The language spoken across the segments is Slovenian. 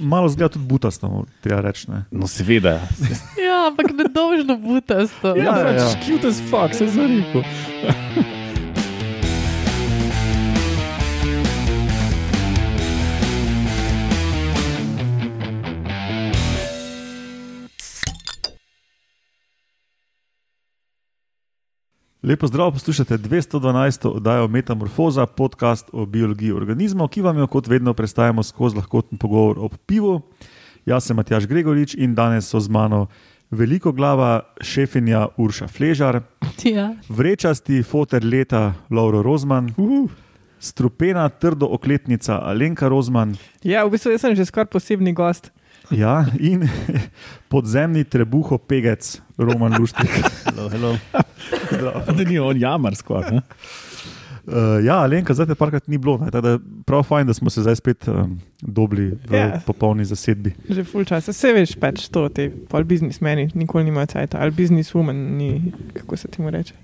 malo zgleda tudi butasto, treba reči. ne. No, seveda. Ja, ampak nedolžno butasto. Ja, ja, ja. cute as fuck, se zareko. Lepo zdrav, poslušate 212. oddajo Metamorfoza, podcast o biologiji organizmov, ki vam jo kot vedno predstavljamo skozi lahkoten pogovor o pivu. Jaz sem Matjaš Gregorič in danes so z mano veliko glava šefinja Urša Fležar, Ja. vrečasti foter leta Lauro Rozman, Uh, strupena trdo okletnica Alenka Rozman ja, v bistvu sem že skoraj posebni gost. ja, in podzemni trebuho pegec Roman Luštrik. hello, hello. da ni on jamar skoraj. Uh, ja, Alenka, zdaj te parkrat ni bilo, ne, tako da prav fajn, da smo se zdaj spet um, dobili v Ja. yeah. popolni zasedbi. Že full čas. Vse veš, pač to, te pol biznismeni nikoli nimajo cajt, ali bizniswoman, ni, kako se temu reče.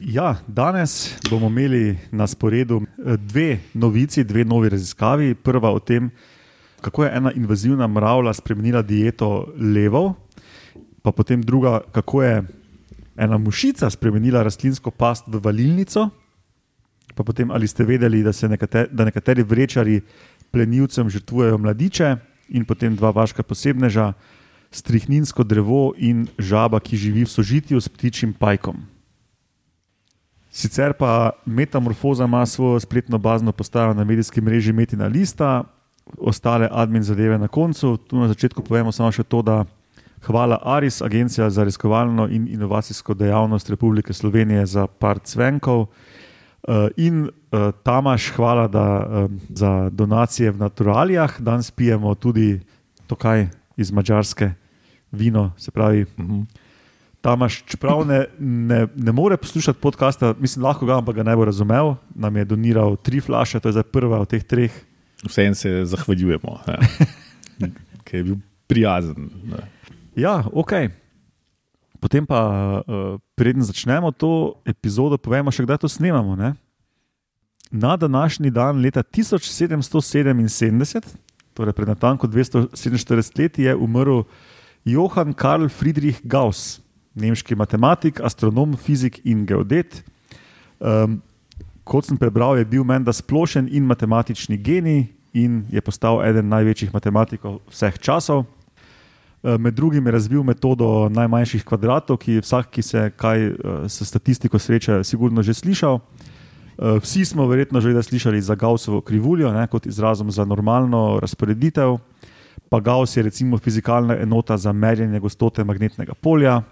Ja, danes bomo imeli na sporedu eh, dve novici, dve novi raziskavi. Prva o tem, kako je ena invazivna mravlja spremenila dieto levov, pa potem druga, kako je ena mušica spremenila rastlinsko past v valilnico. Pa potem, ali ste vedeli, da, se nekate, da nekateri vrečari plenilcem žrtvujejo mladiče, in potem dva vaška posebneža, strihninsko drevo in žaba, ki živi v sožitju s ptičjim pajkom. Sicer pa Metamorfoza ima svojo spletno bazno postajo na medijski mreži Metina Lista, ostale admin zadeve na koncu. Tu na začetku povemo samo še to, da hvala Aris, Agencija za raziskovalno in inovacijsko dejavnost Republike Slovenije za par cvenkov. Uh, in uh, Tamaš, hvala da, um, za donacije v naturalijah. Danes pijemo tudi tokaj iz Mačarske vino, se pravi Mhm. Tamaš, čeprav ne, ne, ne more poslušati podcasta, mislim, lahko ga, ampak ga ne bo razumel. Nam je doniral tri flaše, to je zdaj prva od teh treh. Vseeno se zahvaljujemo, ja. ker je bil prijazen. Ne. Ja, ok. Potem pa, uh, preden začnemo to epizodo, povemo še, kdaj to snemamo. Ne? Na današnji dan, leta 1777, torej pred natanko 247 leti, je umrl Johann Karl Friedrich Gauss, nemški matematik, astronom, fizik in geodet. Um, kot sem prebral, je bil menda splošen in matematični genij in je postal eden največjih matematikov vseh časov. Eh, Med drugim je razvil metodo najmanjših kvadratov, ki vsak, ki se kaj eh, s statistiko sreča, sigurno že slišal. Eh, Vsi smo verjetno že slišali za Gaussovo krivuljo ne, kot izrazom za normalno razporeditev. Pa Gauss je recimo fizikalna enota za merjenje gostote magnetnega polja.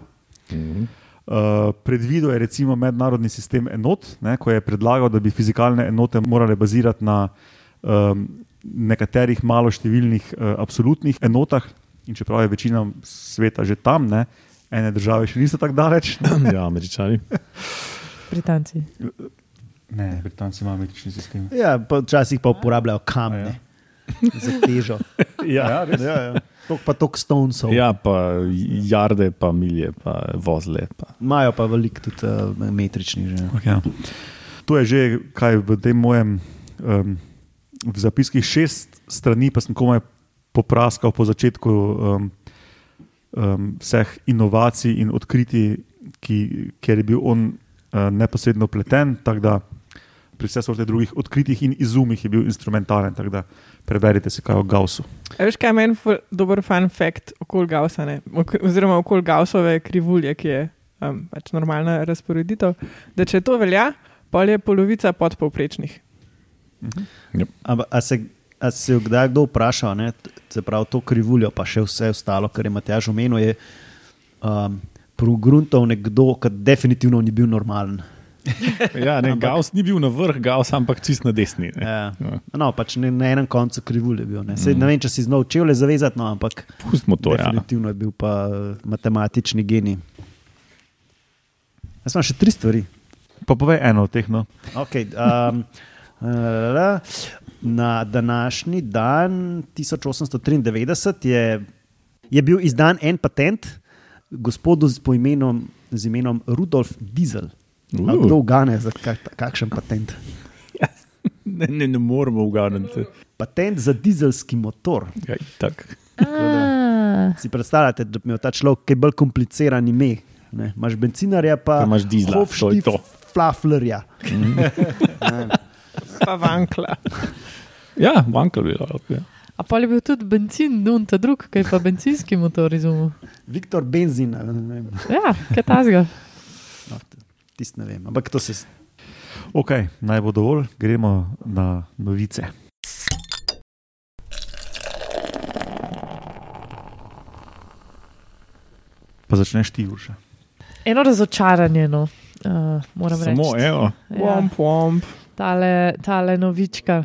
Mhm. Uh, predvidel je recimo mednarodni sistem enot, ne, ko je predlagal, da bi fizikalne enote morale bazirati na um, nekaterih maloštevilnih uh, absolutnih enotah, in čeprav je večina sveta že tam, ne, ene države še niso tako daleč. Ja, američani. Britanci. Ne, Britanci imajo metični sistem. Ja, pa včasih pa uporabljajo kamne za težo. Ja, res. Ja, ja. Tok pa tok stonesov. ja, pa jarde, pa milje, pa vozle. Pa. Imajo pa veliko tudi uh, metrični že. Ja. To je že kaj v tem mojem um, v zapiskih šest strani, pa sem komaj popraskal po začetku um, um, vseh inovacij in odkritij, ki, ker je bil on uh, neposredno pleten. Tako da pri vseh sorte drugih odkritjih in izumih je bil instrumentalen. Tako da preberite si kaj o Gaussu. A veš, kaj je meni dober fun fact okoli Gaussa, ne? Oziroma okoli Gaussove krivulje, ki je um, pač normalna razporeditev, da če to velja, pol je polovica podpovprečnih. Ampak a se, a se je kdaj kdo vprašal, ne, se pravi to krivuljo, pa še vse ostalo, kar je Matjaž omenil, je um, progruntov nekdo, ki definitivno ni bil normalen. Ja, ne, Gauss ni bil na vrh, Gauss, ampak čist na desni. Ne. Ja. Ja. No, pač ne, na enem koncu krivulje bil. Ne. Sej, ne vem, če si znal čevlje zavezati, no, ampak Pustimo to. Ja. definitivno je bil pa uh, matematični genij. Jaz imam še tri stvari. Pa povej eno od teh. No. Okay, um, na današnji dan, 1893, je, je bil izdan en patent gospodu z, imenom, z imenom Rudolf Diesel. Uh. Kdo ugane za kak, kakšen patent? Ne, ne, ne moremo uganiti. Patent za dizelski motor. Ja, tak. A, Si predstavljate, da bi imel ta človek kaj bolj kompliciran ime. Ne? Imaš bencinarja, pa Pa imaš dizla, to je to. Flaflerja. Pa vankla. Ja, manjkalo bi lahko. Ja. a pa je bil tudi benzin, nun ta drug, kaj pa benzinski motor izumil. Viktor Benzin. ali ne vem. Ja, kaj tazga. No, Tisti ne vem. Ampak to se. Ok, naj bo dovolj, gremo na novice. Pa začneš ti, Urša. Eno razočaranje, no. Uh, moram Samo reči. eno. Ja, Womp, womp. Tale, tale novička.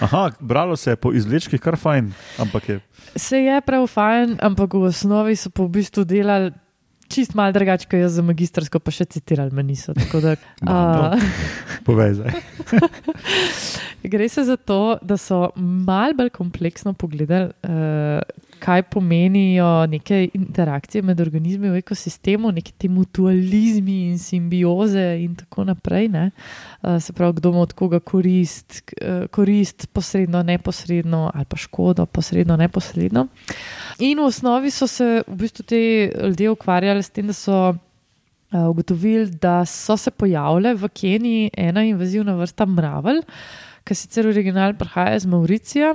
Aha, bralo se je po izvlečkih kar fajn, ampak je Se je prav fajn, ampak v osnovi so pa v bistvu delali čist malo drugače, kot jaz za magistrsko, pa še citirali me niso. tako Da, Malo. a, povezaj. gre se za to, da so mal bolj kompleksno pogledali, uh, kaj pomenijo neke interakcije med organizmi v ekosistemu, neki ti mutualizmi in simbioze in tako naprej. ne. Uh, se pravi, kdo ima od koga korist, eh, korist posredno, neposredno ali pa škodo posredno, neposredno. In v osnovi so se v bistvu ti ljudje ukvarjali s tem, da so uh, ugotovili, da so se pojavile v Keniji ena invazivna vrsta mravelj, ki sicer original prihaja iz Mauricija.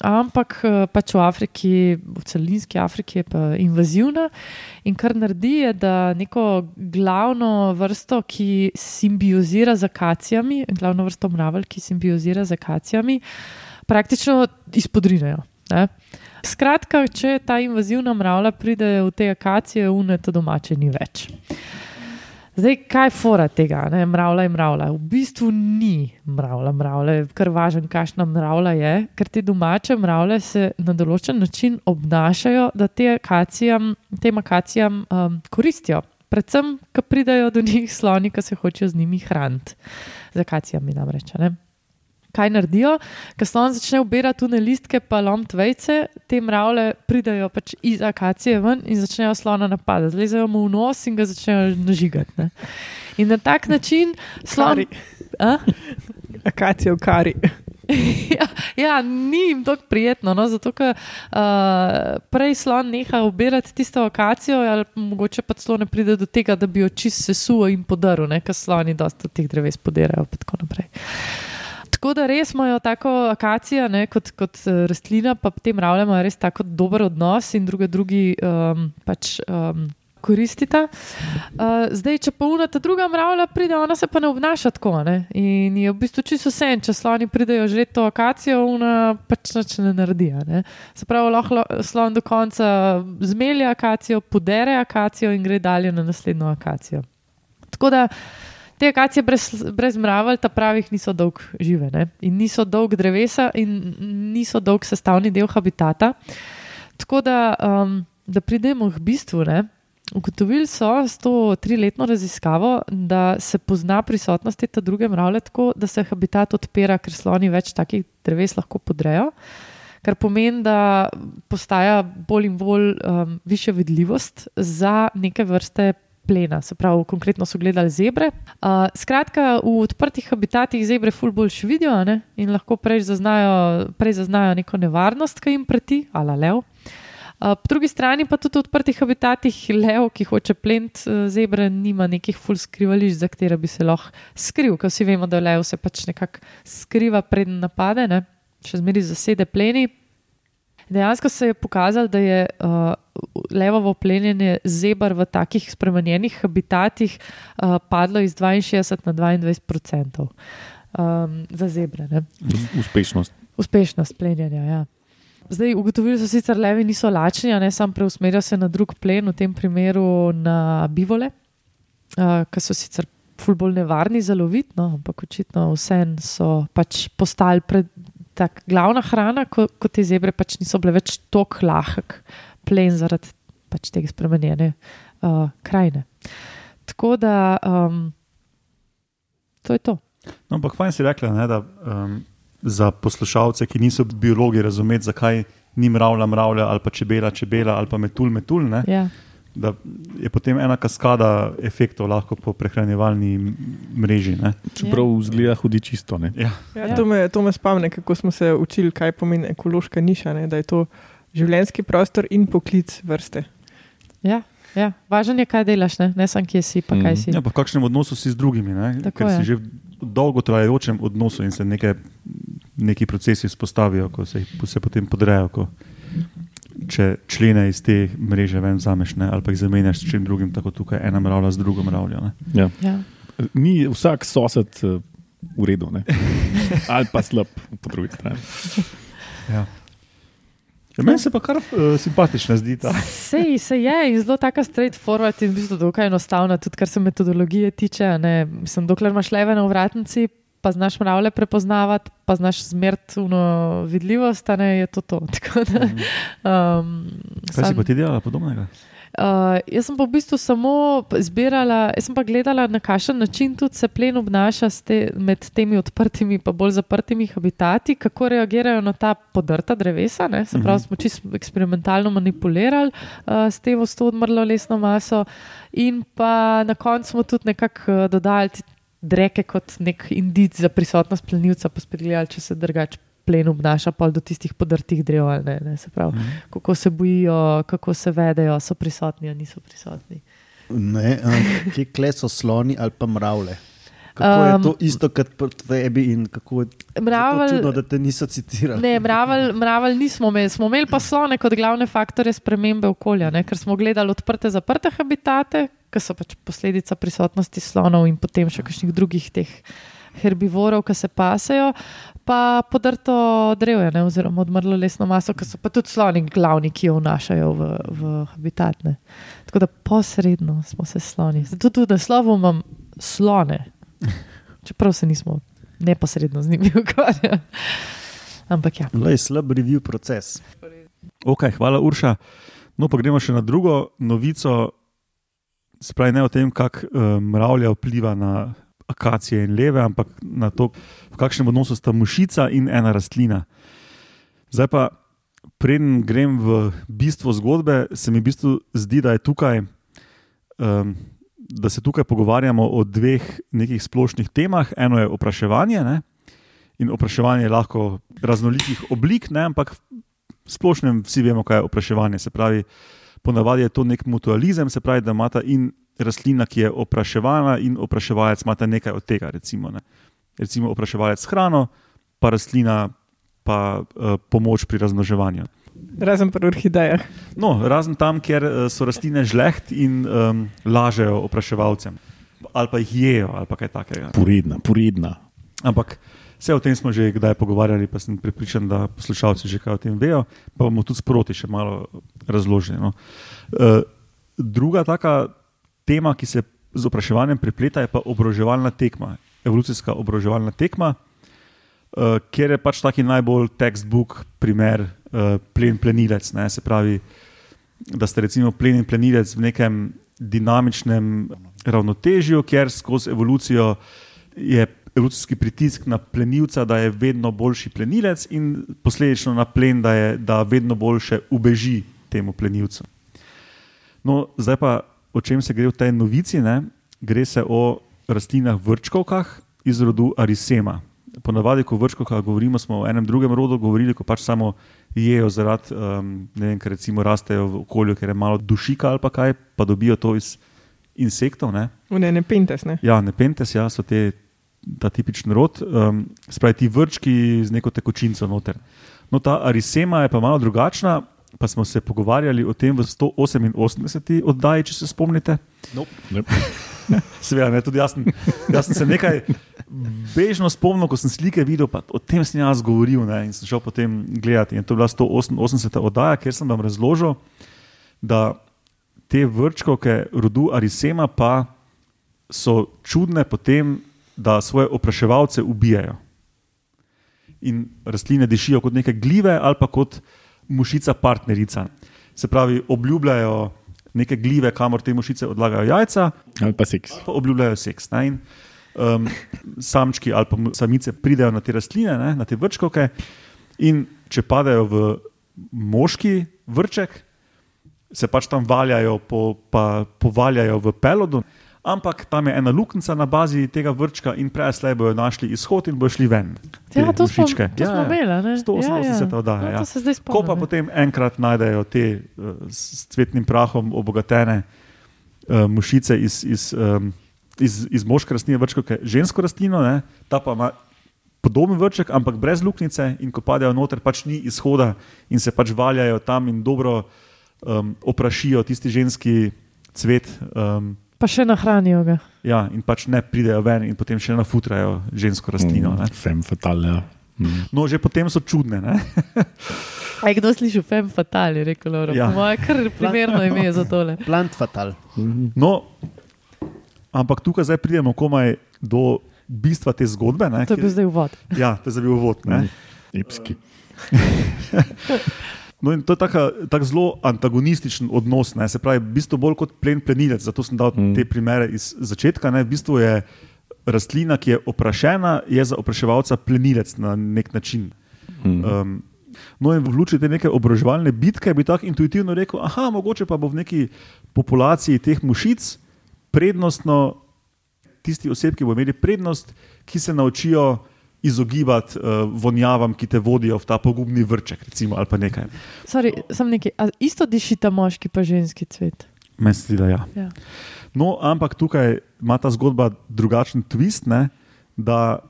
Ampak eh, pač v Afriki, v celinski Afriki je pa invazivna in kar naredi, je, da neko glavno vrsto, ki simbiozira z akacijami, glavno vrsto mravelj, ki simbiozira z akacijami, praktično izpodrinejo. Ne? Skratka, če ta invazivna mravlja pride v te akacije, unete domače ni več. Zdaj, kaj je fora tega, ne? mravlja je mravlja? V bistvu ni mravlja, mravlja je kar važen, kakšna mravlja je, ker te domače mravlje se na določen način obnašajo, da te akacijam, tem akacijam um, koristijo. Predvsem, ko pridajo do njih sloni, ki se hočejo z njimi hraniti. Z akacijami namreč. a Ne? Kaj naredijo? Ko slon začne ubirati tune listke, pa lomiti vejce, te mravlje pridajo pač iz akacije ven in začnejo slona napadati. Zlezajo mu v nos in ga začnejo nažigati. Ne? In na tak način slon. Kari. A? Akacijo kari. ja, ja, ni jim tako prijetno. No, zato, ker uh, prej slon neha ubirati tisto akacijo, ali mogoče pa celo ne pride do tega, da bi jo čist sesuo in podaril, ker sloni dosta teh dreves podirajo. pa Tako, naprej. Tako da res imajo tako akacijo ne, kot, kot eh, rastlina, pa te mravlje imajo res tako dober odnos in druge drugi um, pač. Um, Koristita. Uh, zdaj, če pa unata druga mravlja pride, ona se pa ne obnaša tako. Ne? In je v bistvu čisto vse, če sloni pridejo že to akacijo, ona pač nič ne naredi. Ne? Se pravi, lahko lo- slon do konca zmelje akacijo, podere akacijo in gre dalje na naslednjo akacijo. Tako da te akacije brez, brez mravelj, ta pravih, niso dolg žive ne? in niso dolg drevesa in niso dolg sestavni del habitata. Tako da, um, da pridemo k bistvu. Ne? Ugotovili so s to triletno raziskavo, da se pozna prisotnost te druge mravlje tako, da se habitat odpira, ker sloni več takih dreves lahko podrejo, kar pomeni, da postaja bolj in bolj um, više vidljivost za neke vrste. Plena, se pravi, konkretno so gledali zebre. Uh, skratka, v odprtih habitatih zebre ful boljš vidijo ne, in lahko prej zaznajo, prej zaznajo neko nevarnost, ki jim preti, ala lev. Uh, po drugi strani pa tudi v odprtih habitatih lev, ki hoče plent zebre, nima nekih full skrivališč, za katere bi se lahko skril, ker vsi vemo, da lev se pač nekako skriva pred napade, ne? še zmeri zasede pleni. Dejansko se je pokazalo, da je uh, levovo plenjenje zebr v takih spremenjenih habitatih uh, padlo iz 62 na 22 odstotkov um, za zebre. Ne? Uspešnost. Uspešnost plenjenja. Ja. Zdaj, ugotovili so sicer, da levi niso lačni, ne sam preusmerijo se na drug plen, v tem primeru na bivole, uh, ki so sicer ful bolj nevarni za lovit, no, ampak očitno vsem so pač postali pred. Tak, glavna hrana, kot ko te zebre, pač niso bile več tako lahek plen zaradi pač tega spremenjene uh, krajine. Tako da um, to je to. No, ampak fajn si rekla, ne, da um, za poslušalce, ki niso biologi, razumeti, zakaj ni mravlja, mravlja ali pa čebela, čebela ali pa metul, metul. Ne, Ja. Da je potem ena kaskada efektov lahko po prehranjevalni mreži. Ne? Čeprav zgleda hudi čisto. Ne? Ja. Ja, Ja. to, me, to me spomni, kako smo se učili, kaj pomeni ekološka niša. Ne? Da je to življenjski prostor in poklic vrste. Ja, ja. Važno je, kaj delaš, ne, ne samo kje si, pa kaj Mm. si. Ja, pa v kakšnem odnosu si z drugimi, ker je. si že v dolgotrajajočem odnosu in se neke, neki procesi vzpostavijo, ko se, se potem podrejo. Ko, če člene iz te mreže ven vzameš, ne? ali pa jih zamenjaš s čim drugim, tako tukaj ena mravlja z drugo mravljo. ne. Ja. Ja. Ni vsak sosed eh, v redu, ne? ali pa slab po drugi strani. Ja. Ja, meni se pa kar uh, simpatična zdi ta. Sej se je in zelo tako straightforward in v bistvu dokaj enostavna, tudi kar se metodologije tiče. a Ne, mislim, dokler imaš leve na vratnici, pa znaš mravlje prepoznavati, pa znaš zmertuno vidljivost, ne je to to. Tako Da, um, Kaj si sam- pa ti delala podobnega? Uh, jaz sem pa v bistvu samo zbirala, jaz sem pa gledala, na kakšen način tudi se plen obnaša te, med temi odprtimi in bolj zaprtimi habitati, kako reagirajo na ta podrta drevesa. Ne? Se pravi, Mhm. smo čisto eksperimentalno manipulirali uh, s tem s to odmrlo lesno maso, in pa na koncu smo tudi nekako uh, dodali dreke kot nek indic za prisotnost plenilca, pa spet gledali, če se drugače. Plen obnaša pa do tistih podrtih drev, ali ne, ne, se pravi, kako se bojijo, kako se vedejo, so prisotni ali niso prisotni. Ne, um, kje kle so sloni ali pa mravlje. Kako je Um, to isto kot pri tebi in kako je Mravelj- čudno, da te niso citirali? Ne, mravelj, mravelj nismo imeli, smo imeli pa slone kot glavne faktore spremembe okolja, ne? ker smo gledali odprte, zaprte habitate, ki so pač posledica prisotnosti slonov in potem še kakšnih drugih teh herbivorov, ki se pasejo, pa podrto drevje, ne? oziroma odmrlo lesno maso, ki so pa tudi sloni glavni, ki jo vnašajo v, v habitat. Ne? Tako da posredno smo se sloni. Zato tudi naslovom imam slone, čeprav se nismo neposredno z njimi ukvarjali. Ampak ja. Le slab review proces. Ok, hvala Urša. No, pa gremo še na drugo novico. Se pravi, ne o tem, kako uh, mravlja vpliva na akacije in leve, ampak na to, v kakšnem odnosu sta mušica in ena rastlina. Zdaj pa, preden grem v bistvo zgodbe, se mi v bistvu zdi, da, je tukaj, um, da se tukaj pogovarjamo o dveh nekih splošnih temah. Eno je opraševanje, ne? in opraševanje je lahko raznolikih oblik, ne? ampak v splošnem vsi vemo, kaj je opraševanje. Se pravi, ponavadi je to nek mutualizem, se pravi, da imata in rastlina, ki je opraševana, in opraševalec imata nekaj od tega. Recimo, ne. recimo opraševalec hrano, pa rastlina pa uh, pomoč pri razmnoževanju. Razen pri orhidejah. No, razen tam, kjer uh, so rastline žleht in um, lažejo opraševalcem, ali pa jih jejo, ali pa kaj takega. Poredna, poredna. Ampak vse o tem smo že kdaj pogovarjali, pa sem pripričan, da poslušalci že kaj o tem vejo, pa bomo tudi sproti še malo razložili. No. Uh, druga taka tema, ki se z opraševanjem prepleta, je pa obroževalna tekma, evolucijska obroževalna tekma, uh, kjer je pač taki najbolj textbook primer uh, plen plenilec. Ne, se pravi, da ste recimo plen in plenilec v nekem dinamičnem ravnotežju, kjer skozi evolucijo je evolucijski pritisk na plenilca, da je vedno boljši plenilec, in posledično na plen, da, je, da vedno boljše ubeži temu plenilcu. No, zdaj pa o čem se gre v tej novici? Ne? Gre se o rastlinah vrčkovkah iz rodu Arisema. Ponavadi, ko o vrčkovkah govorimo, smo o enem drugem rodu govorili, ko pač samo jejo zaradi, um, ne vem, ker recimo rastejo v okolju, ker je malo dušika ali pa kaj, pa dobijo to iz insektov. Ne? Ne, ne pentes. Ne? Ja, nepentes, ja, so te, ta tipični rod, um, spravi ti vrčki z neko tekočinco noter. No, ta arisema je pa malo drugačna, pa smo se pogovarjali o tem v 188. oddaji, če se spomnite. Yep. Seveda, ne, tudi jaz sem, jaz sem se nekaj bežno spomnil, ko sem slike videl, pa o tem sem jaz govoril ne, in sem šel potem gledati. In to je bila 188. oddaja, kjer sem vam razložil, da te vrčkovke rodu Arisema pa so čudne potem, da svoje opraševalce ubijajo. In rastline dišijo kot neke gljive ali pa kot mušica partnerica. Se pravi, obljubljajo neke gljive, kamor te mušice odlagajo jajca, Ali pa seks. pa obljubljajo seks. Ne? In, um, samčki ali pa samice pridejo na te rastline, ne? na te vrčkovke, in če padejo v moški vrček, se pač tam valjajo, po, pa povaljajo v pelodu. Ampak tam je ena luknjica na bazi tega vrčka, in prej slej bojo našli izhod in bojo šli ven. te Ja, to smo, mušičke. to smo imeli. ne? 180 ja, oddaja. ja. Ja. Se zdaj Ko pa spomnim. potem enkrat najdejo te uh, s cvetnim prahom obogatene uh, mušice iz, iz, um, iz, iz moške rastline, vrčko, ki je žensko rastlino, ne, ta pa ima podoben vrček, ampak brez luknjice, in ko padejo noter, pač ni izhoda in se pač valjajo tam in dobro um, oprašijo tisti ženski cvet. Um, Pa še nahranijo ga. ja, in pač ne pridejo ven in potem še nafutrajo žensko rastlino. Ne. Fem fatal, ja. Mm. No, že potem so čudne. Ne. A je kdo slišal fem fatal, je rekel Laura. Ja. Moje kar primerno ime za tole. Plant fatal. No, ampak tukaj zdaj pridemo komaj do bistva te zgodbe. Ne, To je bil zdaj uvod. Ja, to je zdaj bil uvod. ne. Epski. No, in to je taka- tak zelo antagonističen odnos, ne? se pravi, v bistvu bolj kot plen plenilec. Zato sem dal mm. te primere iz začetka. Ne? V bistvu je rastlina, ki je oprašena, je za opraševalca plenilec na nek način. Mm. Um, no, in v luči te neke obroževalne bitke bi tako intuitivno rekel, aha, mogoče pa bo v neki populaciji teh mušic prednostno tisti oseb, ki bo imeli prednost, ki se naučijo izogibati uh, vonjavam, ki te vodijo v ta pogubni vrček, recimo, ali pa nekaj. Sorry, sem nekaj. A isto dišita moški pa ženski cvet. Zdi, da ja. Ja. No, ampak tukaj ima ta zgodba drugačen twist, ne, da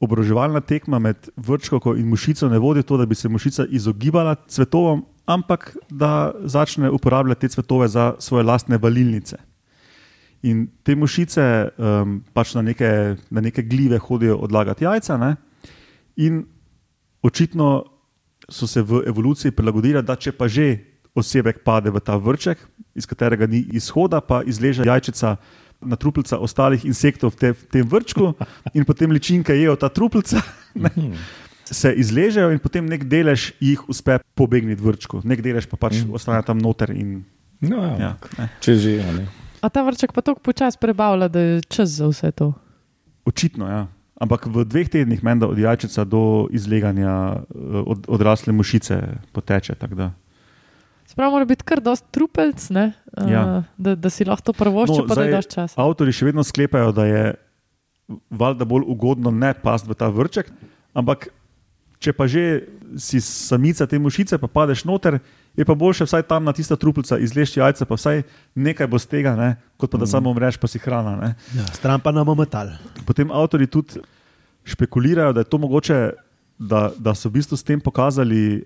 obroževalna tekma med vrčko in mušico ne vodi to, da bi se mušica izogibala cvetovom, ampak da začne uporabljati te cvetove za svoje lastne valilnice. In te mušice um, pač na neke, na neke glive hodijo odlagati jajca, ne? in očitno so se v evoluciji prilagodili, da če pa že osebek pade v ta vrček, iz katerega ni izhoda, pa izleže jajčica na truplica ostalih insektov v, te, v tem vrčku, in potem ličinke jejo ta truplica. ne, Se izležejo in potem nek delež jih uspe pobegniti v vrčku, nek delež pa pač ostane tam noter. In, No, ja. ja, ne. Če že, a ta vrček pa tako počasi prebavlja, da je čas za vse to. Očitno, ja. Ampak v dveh tednih, menda od jajčica do izleganja eh, od, odrasle mušice poteče. tako da. Sprav mora biti kar dost trupelc, ne? Uh, Ja. da, da si lahko to prvošče, No, pa da je dosti časa. Avtori še vedno sklepajo, da je valjda bolj ugodno ne pasti v ta vrček, ampak če pa že si samica te mušice, pa padeš noter, je pa boljše vsaj tam na tista truplica izlešti jajca, pa vsaj nekaj bo z tega, ne, kot pa da samo umreš, pa si hrana. Ne. Ja, stran pa nam metal. Potem avtori tudi špekulirajo, da je to mogoče, da, da so v bistvu s tem pokazali,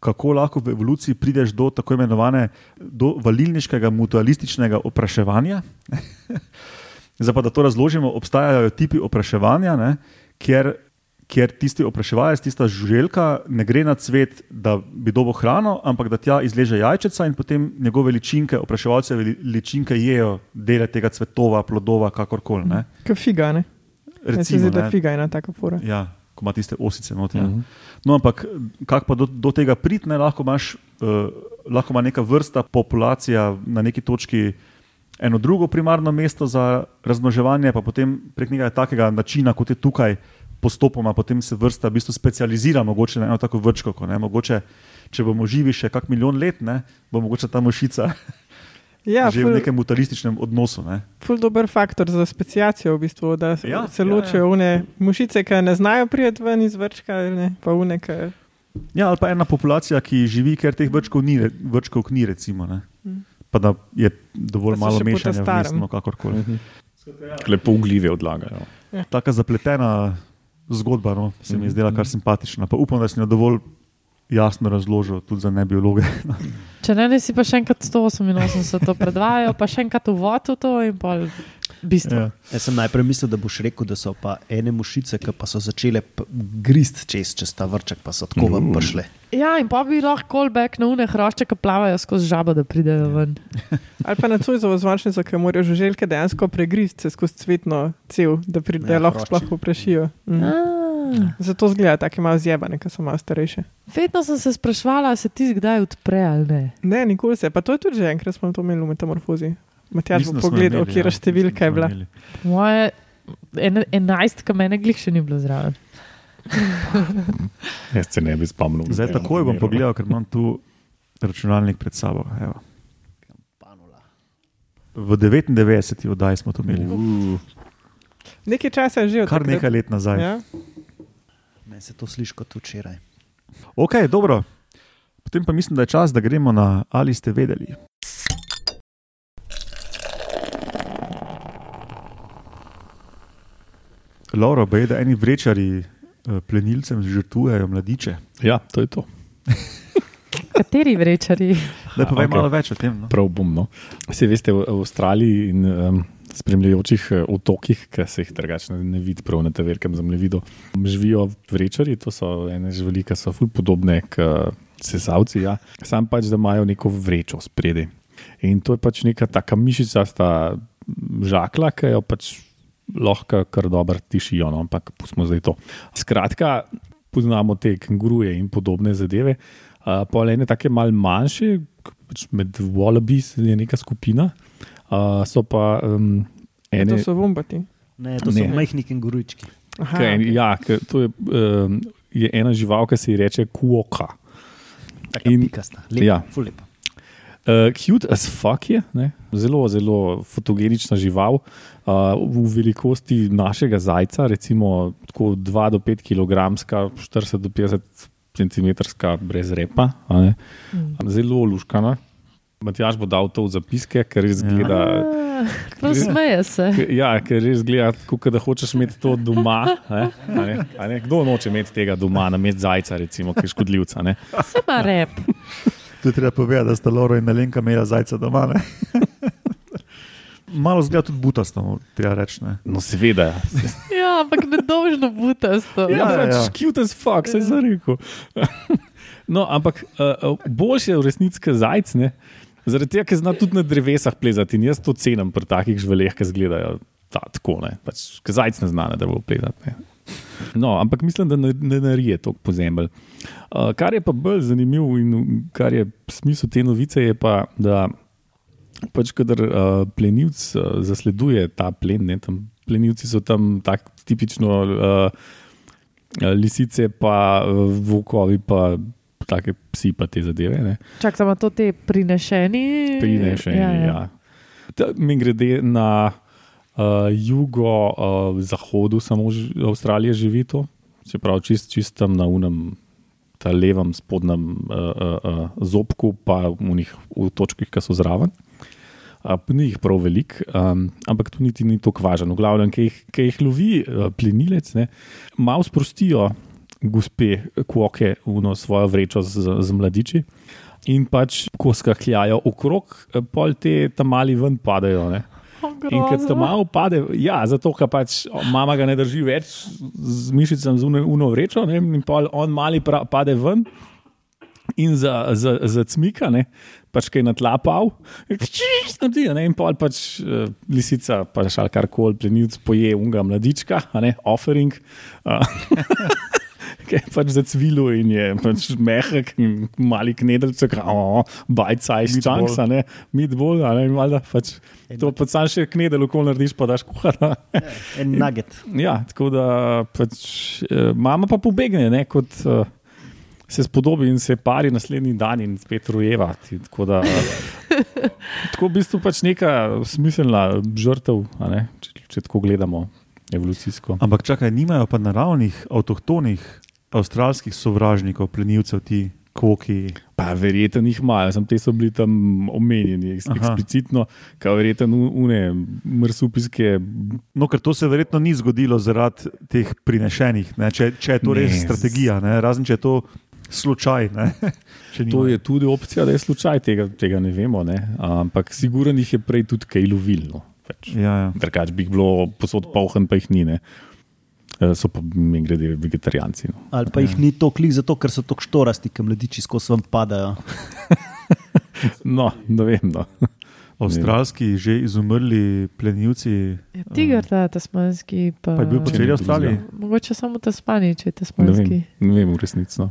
kako lahko v evoluciji prideš do tako imenovane do valilniškega mutualističnega opraševanja. Zdaj pa, da to razložimo, obstajajo tipi opraševanja, ne, kjer, kjer tisti opraševalec, tista žuželka, ne gre na cvet, da bi dobil hrano, ampak da tja izleže jajčica in potem njegove ličinke, opraševalce ličinke jejo dele tega cvetova, plodova, kakorkoli. ne. Kot figa, ne? Recimo, zdi, da ne. je figa ena taka fora. Ja, ko ima tiste osice. Mhm. Uh -huh. No, ampak kako pa do, do tega priti, ne, lahko, imaš, uh, lahko ima neka vrsta populacija na neki točki eno drugo primarno mesto za razmnoževanje, pa potem prek nekega takega načina, kot je tukaj, postopoma potem se vrsta v bistvu specializira mogoče na eno tako vrčko. mogoče, če bomo živi še kak milijon let, ne, bo mogoče ta mušica Ja, že ful, v nekem mutalističnem odnosu. Ne. ful dober faktor za speciacijo, v bistvu, da Ja, ja, se ja, ločijo ja, une mušice, ki ne znajo priti ven iz vrčka, ne, pa une, ki Ja, ali pa ena populacija, ki živi, ker teh vrčkov ni, vrčkov ni recimo. Ne. Pa da je dovolj so malo mešanja, ta-starem. vmes, no, kakorkoli. Lepo ugljive odlagajo. Taka zapletena zgodba, no, se mi je zdela kar simpatična. Pa upam, da sem jo dovolj jasno razložil tudi za nebiologe. Če ne, ne si pa še enkrat 188 to predvajajo, pa še enkrat uvod v to in pol bistvo. Ja. Jaz sem najprej mislil, da boš rekel, da so pa ene mušice, ki pa so začele grist čez, čez ta vrček, pa so tako vam prišle. Ja, in pa bi lahko callback na une hrošče, ki plavajo skozi žabo, da pridejo ven. ali pa na Cojzovo zvočnico, ki morajo žuželke dejansko pregrist se skozi cvetno cev, da, pri, da Ja, ja, lahko sploh poprašijo. Mm. Ah, Zato zgleda tako malo zjebane, ker so malo starejše. vedno sem se sprašvala, se ti kdaj odpre ali ne. Ne, nikoli se, pa to je tudi že enkrat smo to imeli v metamorfozi. Matjaž bo pogledal, imeli, kje ja. številka je bila. Moje en, enajstka mene glih še ni bilo zraven. Jaz se ne bi spomnil. Zdaj takoj bom pogledal, ker imam tu računalnik pred sabo. Evo. V 99. oddaji smo to imeli. Uh, Nekaj časa je že od Kar takrat. nekaj let nazaj. Ja. Meni se to sliši kot včeraj. Ok, dobro. Potem pa mislim, da je čas, da gremo na ali ste vedeli. Laura, bej, da eni vrečari eh, plenilcem žrtvujejo mladiče. ja, to je to. Kateri vrečari? Da povej ok. okay. malo več o tem. No? Prav bom. No. Vse veste, v Avstraliji in um, spremljajočih eh, otokih, ki se jih drugače ne, ne vidi, prav na teverkem zemljevidu, živijo vrečari, to so ene živali, ki so ful podobne kot sesavci, ja. sam pač, da imajo neko vrečo spredi. In to je pač neka taka mišica, sta žakla, ki jo pač lahko kar dobro tišijo, no, ampak pustimo zdaj to. Skratka, poznamo te kenguruje in podobne zadeve. Uh, Pol ene take mal manjše, pač med Wallabies je neka skupina, uh, so pa um, ene. To so vombati. Ne, to so Ne. majhni kengurujčki. Aha, Kaj, ok. ja, ke to je, um, je ena žival, ki se ji reče kuoka. Tako In- pikasta. Lepa, ja. ja. Ful lepa. Uh, cute as fuck je, ne? zelo, zelo fotogenična žival, uh, v velikosti našega zajca, recimo tako 2 do 5 kg, 40 do 50 cm, brez repa, a ne. zelo luškana. Matjaž bo dal to v zapiske, ker res gleda. Ah, Prav smeje se. Ja, ker res gleda, kot da hočeš imeti to doma. Ne? A ne? A ne? Kdo noče imeti tega doma, na mestu zajca, recimo, ki je škodljivca? Ne? Se ima rep. Tu treba povedati, da sta Laura in Nalenka imela zajca doma. ne? Malo zgleda tudi butasto, treba reči. ne. No, seveda. Ja, ampak nedolžno butasto. Ja, Ja, pač ja. cute as fuck, se je rekel. No, ampak uh, boljše je v resnici kot zajec, ne? zaradi tega, ker zna tudi na drevesah plezati in jaz to cenim pri takih živaleh, ki izgledajo ta, tako. Ne? Pač, ker zajec ne zna, da bo plezati. Ne? No, ampak mislim, da ne, ne narije to po zemlji. Uh, kar je pa bolj zanimivo in kar je smisel te novice, je pa, da pač, kadar uh, plenilc uh, zasleduje ta plen, ne, tam plenilci so tam tak, tipično uh, lisice, pa uh, volkovi, pa take psi, pa te zadeve. Ne. Čak, samo to te prinešeni. Prinešeni. Ja, ja. Ja. Mi grede na uh, jugo-zahodu, samo ž- Avstralije živi to, se pravi, čist, čist tam na unem. Ta levem spodnjem uh, uh, uh, zobku, pa v njih v točkah, ki so zraven. Uh, ni jih prav veliko, um, ampak to niti ni tako važno. V glavnem, ki jih, ki jih lovi uh, plenilec, ne, malo sprostijo gospe kvoke v no svojo vrečo z, z mladiči. In pač, ko skakljajo okrog, pol te tam mali ven padajo. Ne? In ker tam malo pade, ja, zato ker pač mama ga ne drži več z mišicami, z uno, vrečo, ne, in pol on mali pra, pade ven. In za, za, za cmika, ne, pač kaj na tla pal, naredi, ne, in pol pač uh, lisica, pač ali karkoli, plenilc poje unga mladička, a ne, offering. Uh, Ki je pač zacvilo in je pač mehak, in mali knedelček, bite size Meatball. chunks, a ne, meatball, a ne, in valjda pač to pač sam še knedel, ko narediš, pa daš kuhara. En nugget. Ja, tako da pač, eh, mama pa pobegne, ne, kot uh, se spodobi in se pari naslednji dan in spet rojeva. Tako da tako v bistvu pač neka smiselna žrtev, a ne, če, če tako gledamo evolucijsko. Ampak čakaj, nimajo pa naravnih, avtohtonih, avstralskih sovražnikov, plenilcev, ti koki. Pa verjetno jih imajo, sem te so bili tam omenjeni eks- eksplicitno, kaj verjetno une mrsupijske. No, ker to se verjetno ni zgodilo zaradi teh prinešenih, ne? če, če je to Ne, res strategija, ne? razen če je to slučaj. ne. To je tudi opcija, da je slučaj, tega, tega ne vemo, ne? ampak sigurno jih je prej tudi kaj lovilno. Pač. Ja, ja. Drugač bi jih bilo posod polhen, pa jih ni. Ne? Eh, So pa mi grede vegetarijanci. No. Ali pa jih ni to klik zato, ker so tako štorasti, ki mladiči skozi vam padajo. no, ne vem. No. Avstralski že izumrli plenilci, Ja, tiger, ta tasmanski. Pa, pa je bil po celi ne Avstraliji. Mogoče samo tasmani, če je Ne tasmanski. vem, ne vem v resnici. No.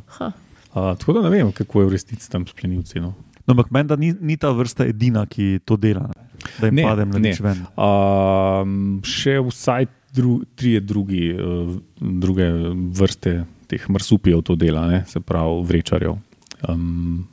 Uh, tako da ne vem, kako je v resnici tam s plenilci. No. No, ampak meni ni, ni ta vrsta edina, ki to dela, da jim Ne, pade mladič ne. ven. Um, še vsaj dru, trije drugi, uh, druge vrste teh marsupijev to dela, ne? se pravi vrečarjev. Um,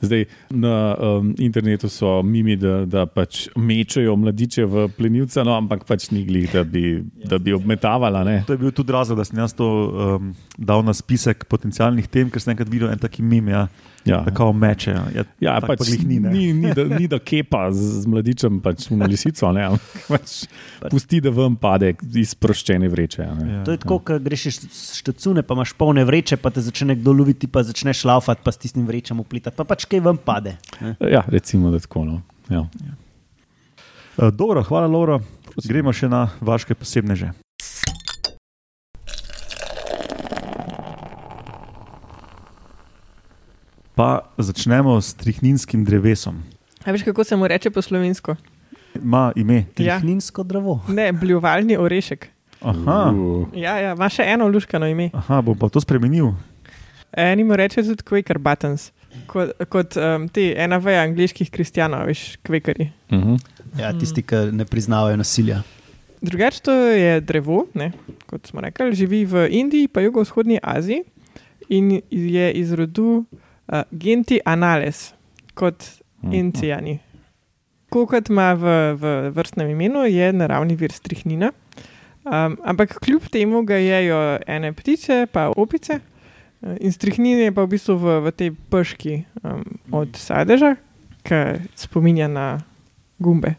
Zdaj, na um, internetu so mimi, da, da pač mečejo mladiče v plenilce, no, ampak pač ni glih, da bi, da bi obmetavala. Ne? To je bil tudi razlog, da sem jaz to um, dal na spisek potencialnih tem, ker sem enkrat videl en taki mim, ja, Ja. da kao meče. Ja, Ja, tak pač pa ni, ne. ni, ni, da, ni da kepa z, z mladičem pač na lisico, ne, ampak pač pusti, da vam pade iz sproščene vreče. Ja. To je tako, ko greš štacune, pa imaš polne vreče, pa te začne nekdo loviti, pa začneš laufati, pa s tistim vrečem uplitati, pa pač kaj vam pade. Ne? Ja, recimo, da tako. No. Ja. Uh, dobro, hvala, Laura. Gremo še na vaše posebneže. Pa začnemo s trihninskim drevesom. A veš, kako se mu reče po slovensko? Ima ime. Ja. Trihninsko drevo. Ne, bljuvalni orešek. Aha, Uh, Ja, ja, ima še eno luškano ime. aha, bom pa to spremenil. Eni mu reče tudi Quaker Buttons, kot, kot um, ti ena veja angliških kristjanov, veš, kvekari. uh -huh. Ja, tisti, ki ne priznavajo nasilja. Drugače to je drevo, ne, kot smo rekli, živi v Indiji, pa jugovzhodni Aziji in je iz rodu uh, Genti Anales, kot Incijani. Kot ima v, v vrstnem imenu, je naravni vir strihnina. Um, ampak kljub temu ga jejo ene ptice, pa opice. Eh, In strihnin je pa v bistvu v, v tej peški um, od sadeža, ki spominja na gumbe.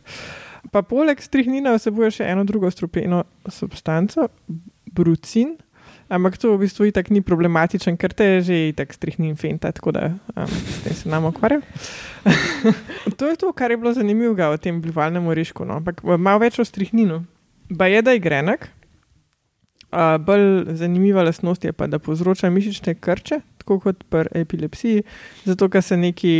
Pa poleg strihnina vsebuje še eno drugo strupeno substanco, brucin, ampak to v bistvu itak ni problematičen, ker te je že itak strihnin fenta, tako da um, s tem se nam ukvarjam. to je to, kar je bilo zanimivo o tem bljuvalnem orišku, no? ampak malo več o strihninu. Ba je, da je grenek, uh, bolj zanimiva lastnost je pa, da povzroča mišične krče, tako kot pri epilepsiji, zato ker se neki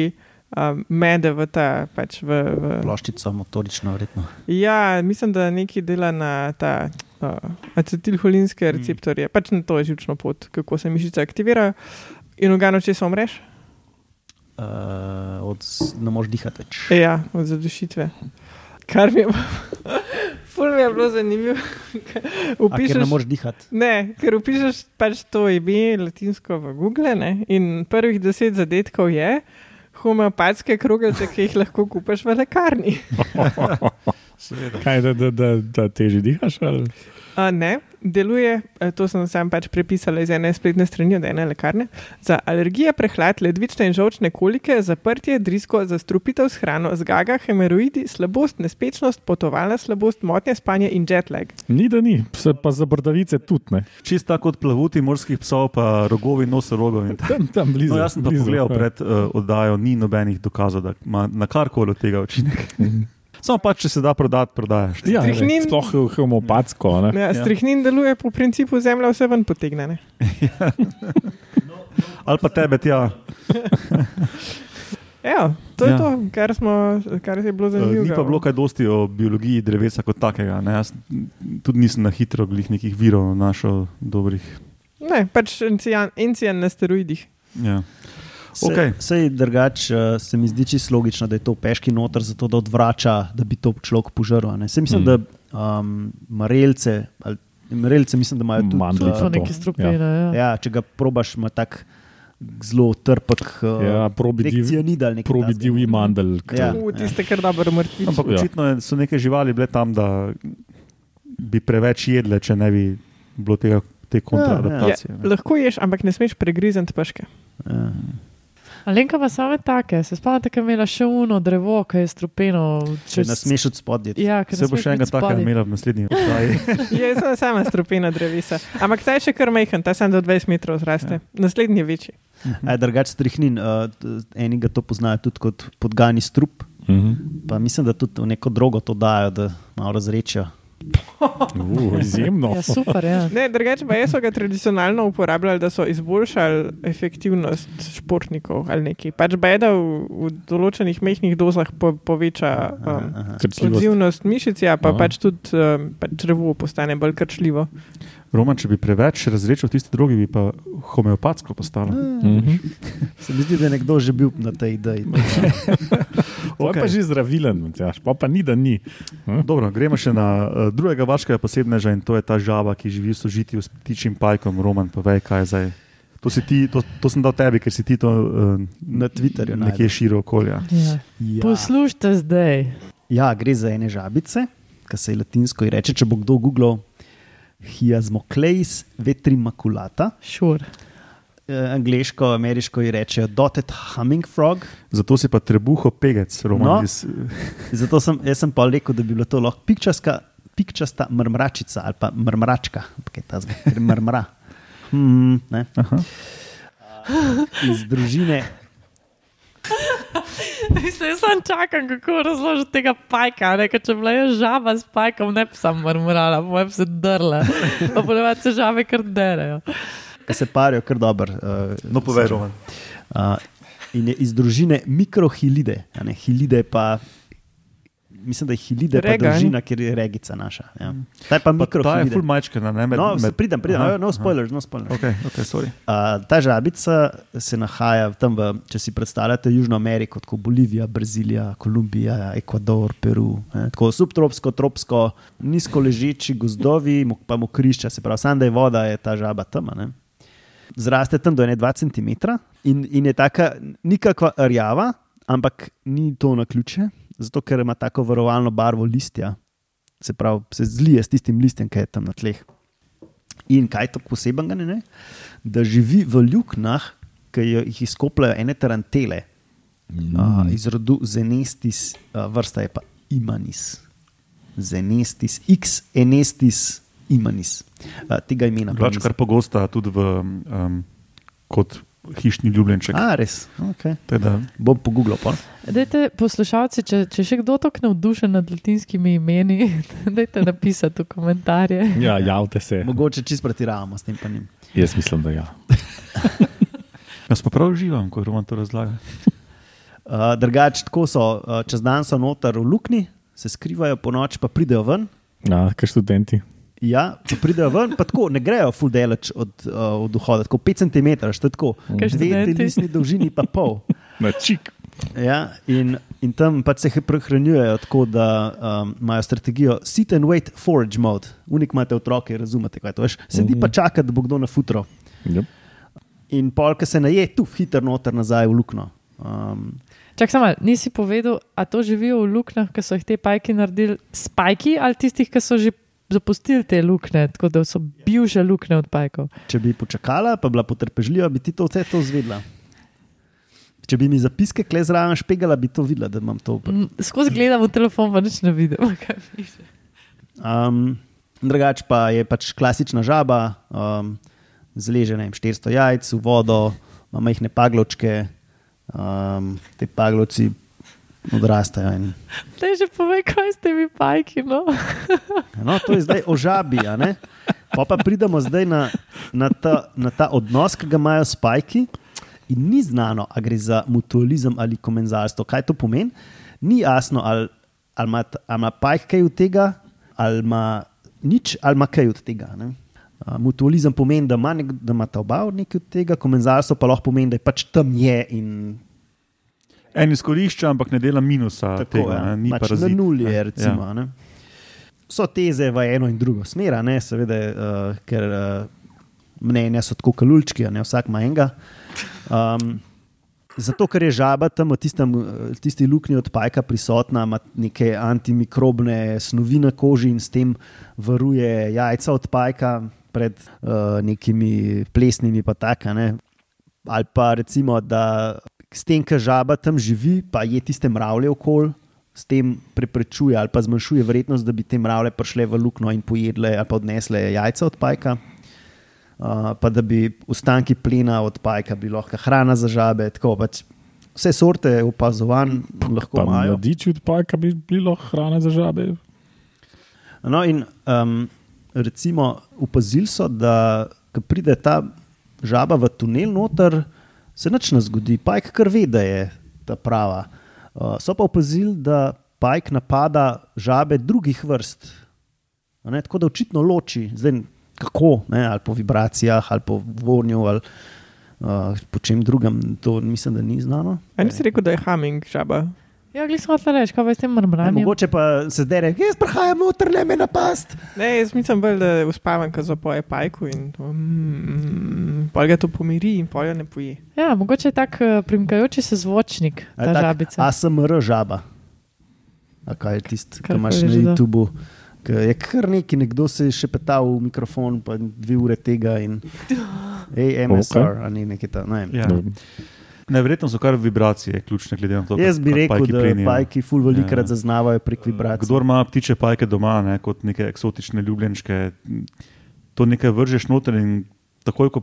um, mede v ta pač v. v Ploščica, motorična, verjetno. Ja, mislim, da nekaj dela na ta uh, acetilholinske receptorje, mm. pač na to je živčno pot, kako se mišice aktivirajo. In ogano, če se umreš, Uh, od, ne moreš dihati več. ja, od zadušitve. Kar mi je, ful mi je bilo zanimivo. A, ker Upišeš, ne moreš dihati. ne, ker upišeš pač to ime latinsko v Google ne, in prvih deset zadetkov je homeopatske kroglice, ki jih lahko kupiš v lekarni. Kaj, da, da, da, da teži dihaš? Ali? A, ne, deluje, eh, to sem sam pač prepisala iz ene spletne strani od ene lekarne, za alergije, prehlad, ledvične in žolčne kolike, zaprtje, drisko, zastrupitev s hrano, zgaga, hemeroidi, slabost, nespečnost, potovalna slabost, motnje spanja in jetlag. Ni, da ni, Se pa za brdavice tudi ne. Čist tako kot plavuti morskih psov, pa rogovi, nosorogov. in tako. Tam, tam blizu. No, jaz sem pa blizu, pogledal ja. pred uh, oddajo, ni nobenih dokazov, da ima na karkoli od tega učinek. Samo pač, če se da prodati, prodajaš. Ja, ne, Strihnin- sploh homopatsko. Ne? Ja, Strihnin deluje po principu zemlja vse ven potegne. ne. Ali pa tebe, tja. Ja, to je Ja. ja. to, kar, smo, kar je bilo Uh, zanimivo. ni pa bilo kaj dosti o biologiji drevesa kot takega. Ne? Jaz tudi nisem na hitro glih nekih virov našel dobrih. Ne, pač encijan, encijan na steroidih. Ja. Se, Okej. Sej drugače uh, se mi zdi čisto logično, da je to peški noter, zato da odvrača, da bi to človek požrl. ne. Saj mislim, Mm. da um, marelce, ali, marelce mislim, da imajo tudi. Mandlje Tudi so to, neki strupeni. Ja. Ja, če ga probaš, ima tak zelo trpek. Uh, Ja, probi div- nekaj. Probi divji mandel. Ja. U, tiste, kar dobro mrtvi. Ampak Ja. očitno so neke živali bile tam, da bi preveč jedle, če ne bi bilo tega, te kontraadaptacije. Ja, lahko ješ, ampak ne smeš pregrizati peške. Ja. Alenka pa same take, se spomnite, da je imela še uno drevo, ki je strupeno. Če ne smeš od spodje. Ja, Se bo še enega takega spodaj. imela v naslednji oddaji. Je samo sama strupena drevesa. Ampak ta je še kar majhen, ta samo do 20 metrov zraste. Ja. Naslednji je večji. A drugače strihnin, uh, eni ga to poznajo tudi kot podgani strup. Mhm. Pa mislim, da tudi v neko drogo to dajo, da malo razrečijo. Uh, izjemno. Ja, super, ja. Ne, drugače pa so ga tradicionalno uporabljali, da so izboljšali efektivnost športnikov ali nekaj. Pač beda v, v določenih mehkih dozah po, poveča um, Krčljivost. odzivnost mišic, ja, pa Aha. pač tudi um, pač drevo postane bolj krčljivo. Roman, če bi preveč razrečil tisti drugi, bi pa homeopatsko postalo. Mhm. Se mi zdi, da je nekdo že bil na tej ideji. To je pa že zdravilen, Matjaž, pa pa ni, da ni. Dobro, gremo še na uh, drugega vaškega posebneža in to je ta žaba, ki živi v sožitju s ptičjim pajkom. Roman, povej, kaj je zdaj To, ti, to, to sem dal tebi, ker si ti to uh, Na Twitterju nekje širo okolja. Ja. Ja. Poslušajte zdaj. Ja, gre za ene žabice, ki se je latinsko in reče, če bo kdo googlal Hiasmocleis vetrimaculata. Šur. Eh, Angliško, ameriško ji rečejo dotted humming frog. Zato si pa trebuho pegec, roman. No. Iz, Zato sem, sem pa rekel, da bi bila to lahko pikčaska, pikčasta mrmračica ali pa mrmračka, kaj ta ker mrmra. Hmm, ne. aha. Iz družine Mislim, jaz sem čakal, kako razložiti tega pajka. Ne? Ker Če bi bila jaz žaba s pajkom, ne bi sam mrmrala, moje bi se drla. Pa ponovadi se žabe kar derejo. se parijo kar dobro. Uh, No, povej, roman. Uh, in je iz družine mikrohilide. a ne, Hilide pa. Mislim, da je hilide pa Rega, družina, ker je regica naša. Ja. Ta je pa Pa ta je full majčkana, ne? Med, No, med, pridem, pridem, Aha, Aha, no aha. spoilers, no spoilers. Ok, ok, sorry. Uh, ta žabica se nahaja tam, v, če si predstavljate Južno Ameriko, kot Bolivija, Brazilija, Kolumbija, Ekvador, Peru. Ne, tako subtropsko, tropsko, nizko ležeči gozdovi, pa mokrišča, se pravi, sam da je voda, je ta žaba tam. a ne. Zraste tam do 2 cm in, in je taka nikakva rjava, ampak ni to na ključe, zato ker ima tako varovalno barvo listja, se pravi, se zlije s tistim listjem, ki je tam na tleh. In kaj je tako posebnega, ne, da živi v luknjah, ki jih izkopljajo ene tarantele, mm. uh, iz rodu Zenestis, uh, vrsta je pa Imanis. Zenestis, X Enestis Imanis. Uh, tega imena. pa Drugače, nisem- kar pogosta tudi v, um, kot hišni ljubljenček. A, res. Okay. Teda, Bom pogooglal. Pa. Dajte, poslušalci, če, če še kdo tako navdušen nad latinskimi imeni, dajte napisati v komentarje. Ja, javite se. Mogoče čist pretiravamo s tem. pa njim. Jaz mislim, da ja. jaz pa prav uživam, ko roman to razlaga. Uh, Drugače, tako so, uh, čez dan so noter v luknji, se skrivajo, po noč pa pridejo ven. ja Kaj študenti? Ja, če pridejo ven, pa tako ne grejo full daleč od, uh, od vhoda, tako 5 cm, što je tako. Kaj Dve telesni dolžini pa pol. Na čik. Ja, in, in tam pač se prehranjujejo tako, da um, imajo strategijo sit and wait forage mode. Unik imate otroke, razumete, kaj to je. Sedi pa čaka, da bo kdo na futro. Yep. In pol, ki se naje, tu hiter noter nazaj v luknjo. Um, Čak samo, nisi povedal, a to živijo v luknjah, ki so jih te pajki naredili spajki ali tistih, ki so že zapustili te luknje, tako da so bivše luknje od pajkov. če bi počakala, pa bila potrpežljiva, bi ti to vse to zvedla. Če bi mi zapiske kle zraven špegala, bi to videla, da imam to. Skozi gledam v telefon, pa nič ne vidim. kaj piše. Um, drugač pa je pač klasična žaba, um, zleže ne vem, 400 jajc v vodo, ima majhne pagločke, um, te pagloci odrastajo. In, Te že povej, kaj ste mi pajki. No? no, to je zdaj o žabi. a ne? Pa pa pridemo zdaj na, na, ta, na ta odnos, ki ga imajo spajki. In ni znano, ali gre za mutualizem ali komenzalstvo. Kaj to pomeni? Ni jasno, ali, ali, ima, ali ima pajk kaj od tega, ali ima nič, ali ima kaj od tega. ne. Mutualizem pomeni, da ima, nek, da ima ta oba nekaj od tega, komenzalstvo pa lahko pomeni, da je pač tam je in En izkorišča, ampak ne dela minusa. tako tega, ja. ne, ni pač na parazit, nuli ne. je. Recimo, ja. So teze v eno in drugo smer, ne, seveda, uh, ker uh, mnenja so tako kalulčki, ne vsak ima enega. Um, zato, ker je žaba tam v tistem, eh, tisti luknji od pajka prisotna, ima neke antimikrobne snovi na koži in s tem varuje jajca od pajka pred uh, nekimi plesnimi pa taka. Ne. Ali pa recimo, da s tem, ker žaba tam živi, pa je tiste mravlje okoli, s tem preprečuje ali pa zmanjšuje verjetnost, da bi te mravlje prišle v luknjo in pojedle ali pa odnesle jajca od pajka. Uh, pa da bi ostanki plena od pajka bili lahko hrana za žabe. Tako, pač vse sorte opazovanj lahko Pa imajo. mladiči od pajka bi bilo hrana za žabe. No, in um, recimo opazili so, da ko pride ta žaba v tunel noter, se nič ne zgodi, pajk kar ve, da je ta prava. Uh, so pa opazili, da pajk napada žabe drugih vrst. Ne, tako da očitno loči, zdaj kako, ne, ali po vibracijah, ali po vonju, ali uh, po čem drugem, to mislim, da ni znano. A nisi rekel, da je humming žaba? Ja, glej, smo hotel reči, kaj pa s tem Ne, mrmranjem. mogoče pa se zdaj reče, jaz prihajam noter, ne me napast. Ne, jaz mislim bolj, da uspavam, ko zapoje pajku in to, mm, pol ga to pomiri in pol ga ne poje. Ja, mogoče je tak uh, primkajoči se zvočnik, A ta tak žabica. ASMR žaba. A kaj je tisti, ki Karkoli imaš na. YouTubu? Ke Je kar neki, nekdo se je še petal v mikrofon, pa dve ure tega in hey, MSR, okay. ali nekaj ta. Ne. vem. Ja. Neverjetno so kar vibracije ključne, glede na to, Jaz bi rekel, pajki da plenijo. pajki ful velikrat Ja. zaznavajo prek vibracij. Kdor ima ptiče pajke doma, ne, kot neke eksotične ljubljenčke, to nekaj vržeš noter in takoj, ko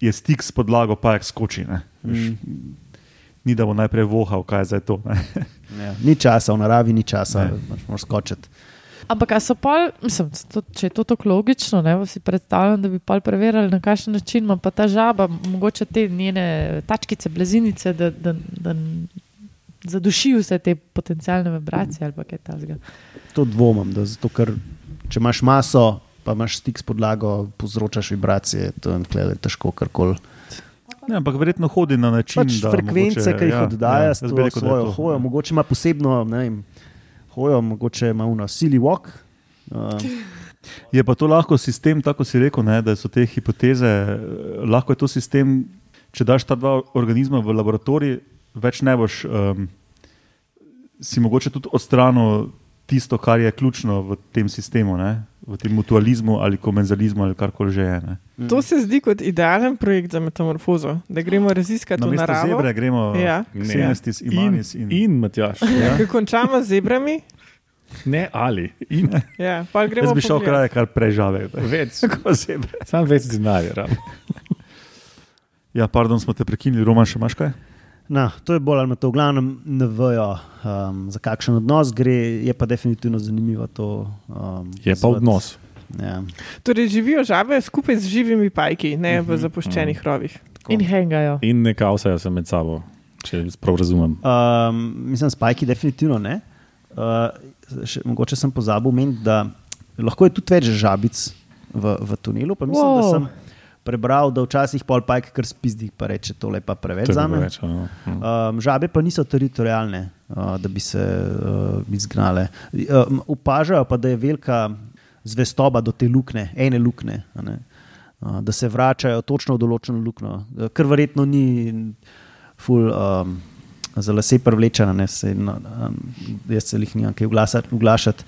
je stik s podlago, pajek skoči. Ne, veš. Ni da bo najprej vohal, kaj je zdaj to. Ne. Ja. Ni časa, v naravi ni časa, Ne. da moraš skočiti. Ampak, a so pol, mislim, to, če je to tako logično, ne, si predstavljam, da bi pol preverjali, na kakšen način ima pa ta žaba, mogoče te njene tačkice, blazinice, da, da, da zaduši vse te potencijalne vibracije ali pa kaj takega. To dvomim, da zato, ker če imaš maso, pa imaš stik s podlago, povzročaš vibracije, to je tle težko karkoli. Ne, ampak verjetno hodi na način, Pač da frekvence, mogoče, ki jih ja, oddaja, ja, da je svojo to, hojo, ja. mogoče ima posebno, ne vem, hojo, mogoče ima uno silly walk. Uh, Je pa to lahko sistem, tako si rekel, ne, da so te hipoteze, eh, lahko je to sistem, če daš ta dva organizma v laboratorij, več ne boš, um, si mogoče tudi odstranil tisto, kar je ključno v tem sistemu, ne, v tem mutualizmu ali komenzalizmu ali karkoli že je. Ne. To se zdi kot idealen projekt za metamorfozo, da gremo raziskati Na naravo. zebre gremo Ja. Xenestis, In, Imanis in, in in Matjaš. Ja. Ko končamo z zebrami, Ne ali. In ja, pa gremo. Jaz bi šel pogledat. kraj, kar prežave. več. Sam več denarja. Ja, pardon, smo te prekinili, Roman, še imaš kaj? No, to je bolj ali manj to, v glavnem ne vejo, um, za kakšen odnos gre, je pa definitivno zanimivo to. Um, Je pa pozvati. odnos. Ja. Torej, živijo žabe skupaj z živimi pajki, ne Mhm. v zapuščenih rovih. Tako. In hengajo. In ne kausajo se med sabo, če prav razumem. Um, mislim, spajki definitivno ne. Uh, še, mogoče sem pozabil omeniti, da lahko je tudi več žabic v, v tunelu. Pa mislim, wow. da sem prebral, da včasih pol pajk kar spizdi, pa reče, tole pa preveč za me. več, no. Hm. Um, žabe pa niso teritorijalne, uh, da bi se uh, izgnale. Um, opažajo pa, da je velika zvestoba do te luknje, ene luknje, a ne, uh, da se vračajo točno v določeno luknjo, kar verjetno ni ful. Um, Za lase privlečena, ne se, no, um, jaz se jih nimam kaj vglašati.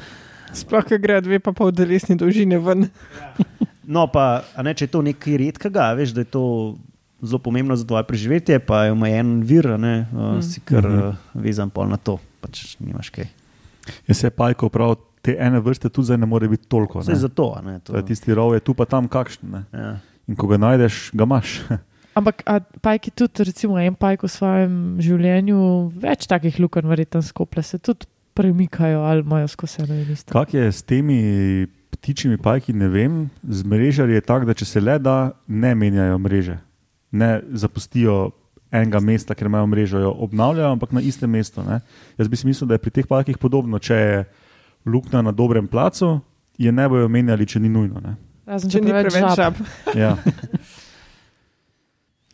Sploh, ker gre dve pa pol delesni dolžine ven. No, pa a ne, če je to nekaj redkega, veš, da je to zelo pomembno za tvoje preživetje, pa je omejen vir, a ne, uh, si kar uh, vezan pol na to, pač nimaš kaj. Jaz se je pajko prav, te ene vrste tudi zdaj ne more biti toliko. Vse Ne. zato, a ne, to, To je tisti rov, je tu pa tam kakšen. Ne. ja. In ko ga najdeš, ga imaš. Ampak pajki tudi, recimo en pajk v svojem življenju, več takih lukenj verjetno skople, se tudi premikajo ali imajo skozi eno in isto. Kak je s temi ptičjimi pajki, ne vem. Z mrežarji je tako, da če se le da, ne menjajo mreže. Ne zapustijo enega mesta, ker imajo mrežo, jo obnavljajo, ampak na istem mestu. Ne. Jaz bi si mislil, da je pri teh pajkih podobno. Če je luknja na dobrem placu, je ne bojo menjali, če ni nujno. Ne. Razen Če ni preveč žab. žab. Ja.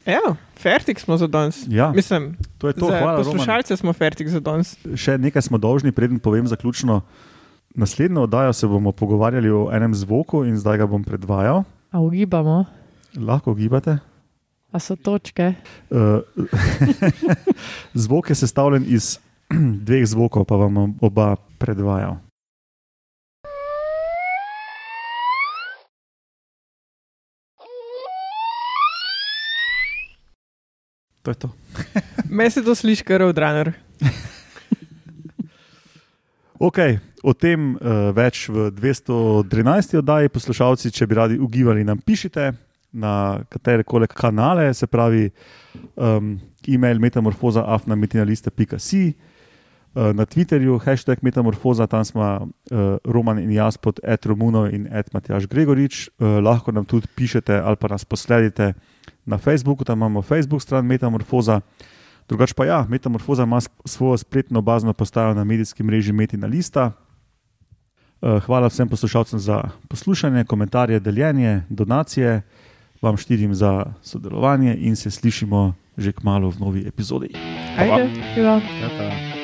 Ja, fertik smo za danes. Ja, Mislim, to je to. Hvala, Roman. poslušalce smo fertik za danes. Še nekaj smo dolžni, preden povem zaključno. Naslednjo oddajo se bomo pogovarjali o enem zvoku in zdaj ga bom predvajal. A ugibamo, Lahko gibate. a so točke. Uh, zvok je sestavljen iz dveh zvokov, pa vam oba predvajal. To je to. Me se to sliši, kar je odraner. Ok, o tem uh, več v 213. oddaji. Poslušalci, če bi radi ugibali, nam pišite na katere koli kanale, se pravi um, e-mail metamorfoza afnametinaliste.com. Uh, na Twitterju, hashtag metamorfoza, tam smo uh, Roman in jaz pod Ed Romuno in Ed Matjaš Gregorič. Uh, lahko nam tudi pišete ali pa nas posledite na Facebooku, tam imamo Facebook stran Metamorfoza. Drugač pa ja, Metamorfoza ima svojo spletno bazno postajo na medijski mreži Metina Lista. Eh, Hvala vsem poslušalcem za poslušanje, komentarje, deljenje, donacije, vam štirim za sodelovanje in se slišimo že k malu v novi epizodi. Ajde, ja. Ja, ta.